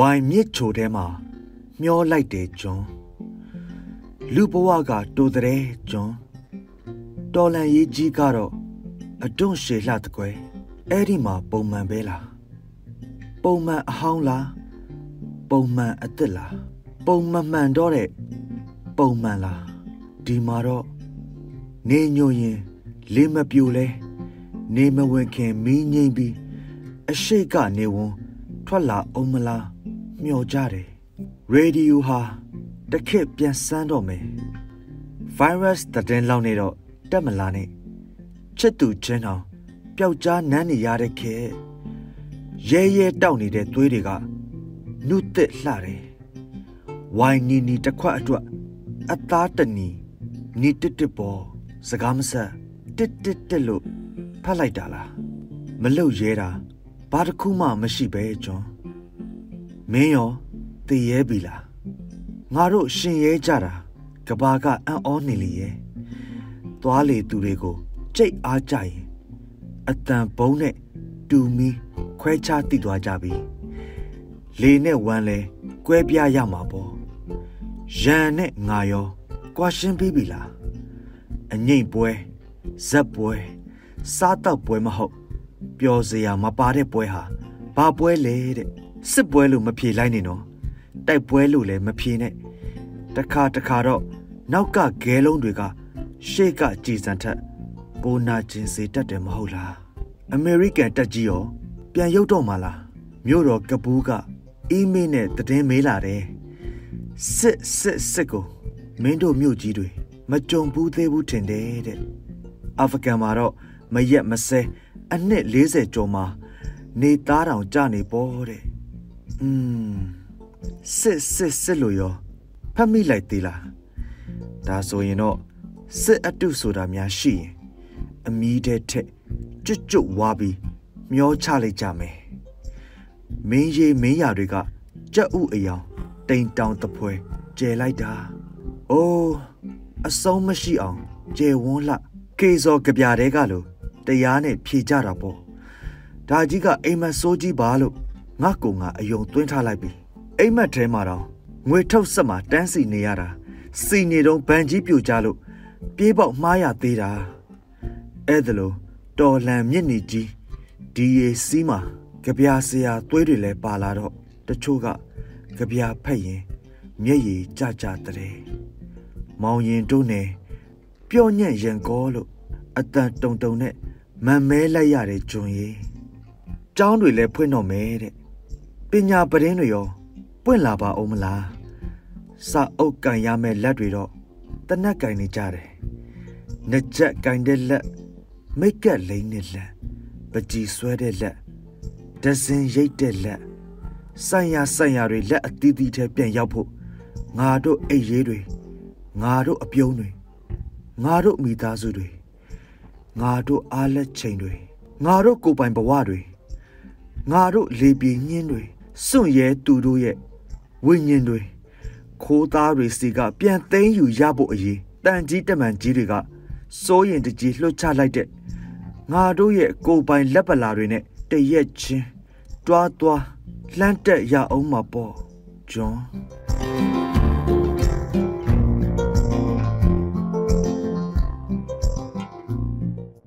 ဝိုင်မြစ်ချိုထဲမှာမျောလိုက်တယ်ကျွန်းလူဘဝကတိုတဲ့ကျွန်းတော်လန်ရေးကြီးကတော့အတွန့်ရှည်လှတကွယ်အဲ့ဒီမှာပုံမှန်ပဲလားပုံမှန်အဟောင်းလားပုံမှန်အစ်စ်လားပုံမှန်မှန်တော့တဲ့ပုံမှန်လားဒီမှာတော့နေညိုရင်လေးမပြိုလဲနေမဝင်ခင်မီးငိမ့်ပြီးအရှိတ်ကနေဝန်ထွက်လာအောင်မလား မျောကြတယ်ရေဒီယိုဟာတခက်ပြန်စမ်းတော့မယ် virus တဲ့လောက်နေတော့တက်မလာနဲ့ချစ်သူချင်းအောင်ပျောက်ကြားနန်းနေရတဲ့ခဲရဲရဲတောက်နေတဲ့သွေးတွေကနုသက်လှတယ်ဝိုင်နီနီတစ်ခွက်အတွက်အသားတနီနီတစ်တစ်ပေါ်စကားမဆက်တစ်တစ်တစ်လို့ဖတ်လိုက်တာလားမလုတ်ရဲတာဘာတစ်ခုမှမရှိပဲကျွန် မင်းရောတည်ရဲပြီလားငါတို့ရှင်ရဲကြတာကဘာကအံ့ဩနေလေရဲ့သွားလေသူတွေကိုကြိတ်အားကြရင်အတန်ဘုံနဲ့တူမီခွဲခြားတိသွားကြပြီလေနဲ့ဝမ်းလဲကွဲပြားရမှာပေါ့ရန်နဲ့ငါရောကွာရှင်းပြီးပြီလားအငိမ့်ပွဲဇက်ပွဲစားတော့ပွဲမဟုတ်ပျော်စရာမပါတဲ့ပွဲဟာဘာပွဲလဲတဲ့ စစ်ပွဲလို့မဖြေလိုက်နေနော်တိုက်ပွဲလို့လည်းမဖြေနဲ့တခါတခါတော့နောက်ကဂဲလုံးတွေကရှေ့ကကြည်စံထက်ပိုနာကျင်စေတတ်တယ်မဟုတ်လားအမေရိကန်တက်ကြီးရောပြန်ရုပ်တော့မှလားမြို့တော်ကပူးကအီးမေးနဲ့တည်င်းမေးလာတယ်စစ်စစ်စစ်ကိုမင်းတို့မြို့ကြီးတွေမကြုံဘူးသေးဘူးထင်တယ်တဲ့အာဖဂန်မှာတော့မရက်မစဲအနှစ်40ကျော်မှာနေသားတောင်ကြနေပေါ်တဲ့ อืมစစ်စစ်စစ်လို့ရောဖတ်မိလိုက်သေးလားဒါဆိုရင်တော့စစ်အတုဆိုတာများရှိရင်အမီးတဲ့ထက်ကျွတ်ကျွတ်ဝါပြီးမျောချလိုက်ကြမယ်မင်းရီမင်းရတွေကကြက်ဥအယောင်တိမ်တောင်တပွဲကျဲလိုက်တာအိုးအဆုံးမရှိအောင်ကျဲဝန်းလှကေစော်ကြပြတဲ့ကလို့တရားနဲ့ဖြေကြတာပေါ့ဒါကြီးကအိမ်မက်ဆိုးကြီးပါလို့ ငါကောင်ကအယုံသွင်းထားလိုက်ပြီအိမ်မက်ထဲမှာတော့ငွေထုတ်ဆက်မှာတန်းစီနေရတာစီနေတော့ဗန်ကြီးပြိုကြလို့ပြေးပေါက်မှားရသေးတာအဲ့ဒါလို့တော်လန်မြင့်နေကြီးဒီရီစီးမှာကြပြာဆရာသွေးတွေလည်းပါလာတော့တချို့ကကြပြာဖက်ရင်မျက်ရည်ကြကြတဲ့မောင်ရင်တို့နဲ့ပျော့ညံ့ရန်ကောလို့အတန်တုံတုံနဲ့မန်မဲလိုက်ရတဲ့ဂျွန်ရီကျောင်းတွေလည်းဖွင့်တော့မယ်တဲ့ ပညာပရင်းတွေရောပွင့်လာပါအောင်မလားစာအုပ်ကန်ရမယ့်လက်တွေတော့တနက်ကင်နေကြတယ်။နှစ်ချက်ကင်တဲ့လက်မိတ်ကက်လိမ့်တဲ့လက်ပကြီးဆွဲတဲ့လက်ဒဇင်ရိတ်တဲ့လက်ဆိုင်ရဆိုင်ရတွေလက်အသီးသီးထဲပြန်ရောက်ဖို့ငါတို့အိတ်ရေးတွေငါတို့အပြုံးတွေငါတို့မိသားစုတွေငါတို့အားလက်ချိန်တွေငါတို့ကိုယ်ပိုင်ဘဝတွေငါတို့လေပြေညင်းတွေ စွန့်ရဲသူတို့ရဲ့ဝိညာဉ်တွေခိုးသားတွေစီကပြန်သိမ်းယူရဖို့အရေးတန်ကြီးတမန်ကြီးတွေကစိုးရင်တကြီးလွှတ်ချလိုက်တဲ့ငါတို့ရဲ့ကိုယ်ပိုင်လက်ပလာတွေနဲ့တရက်ချင်းတွားတွားလှမ်းတက်ရအောင်မှာပေါ့ဂျွန်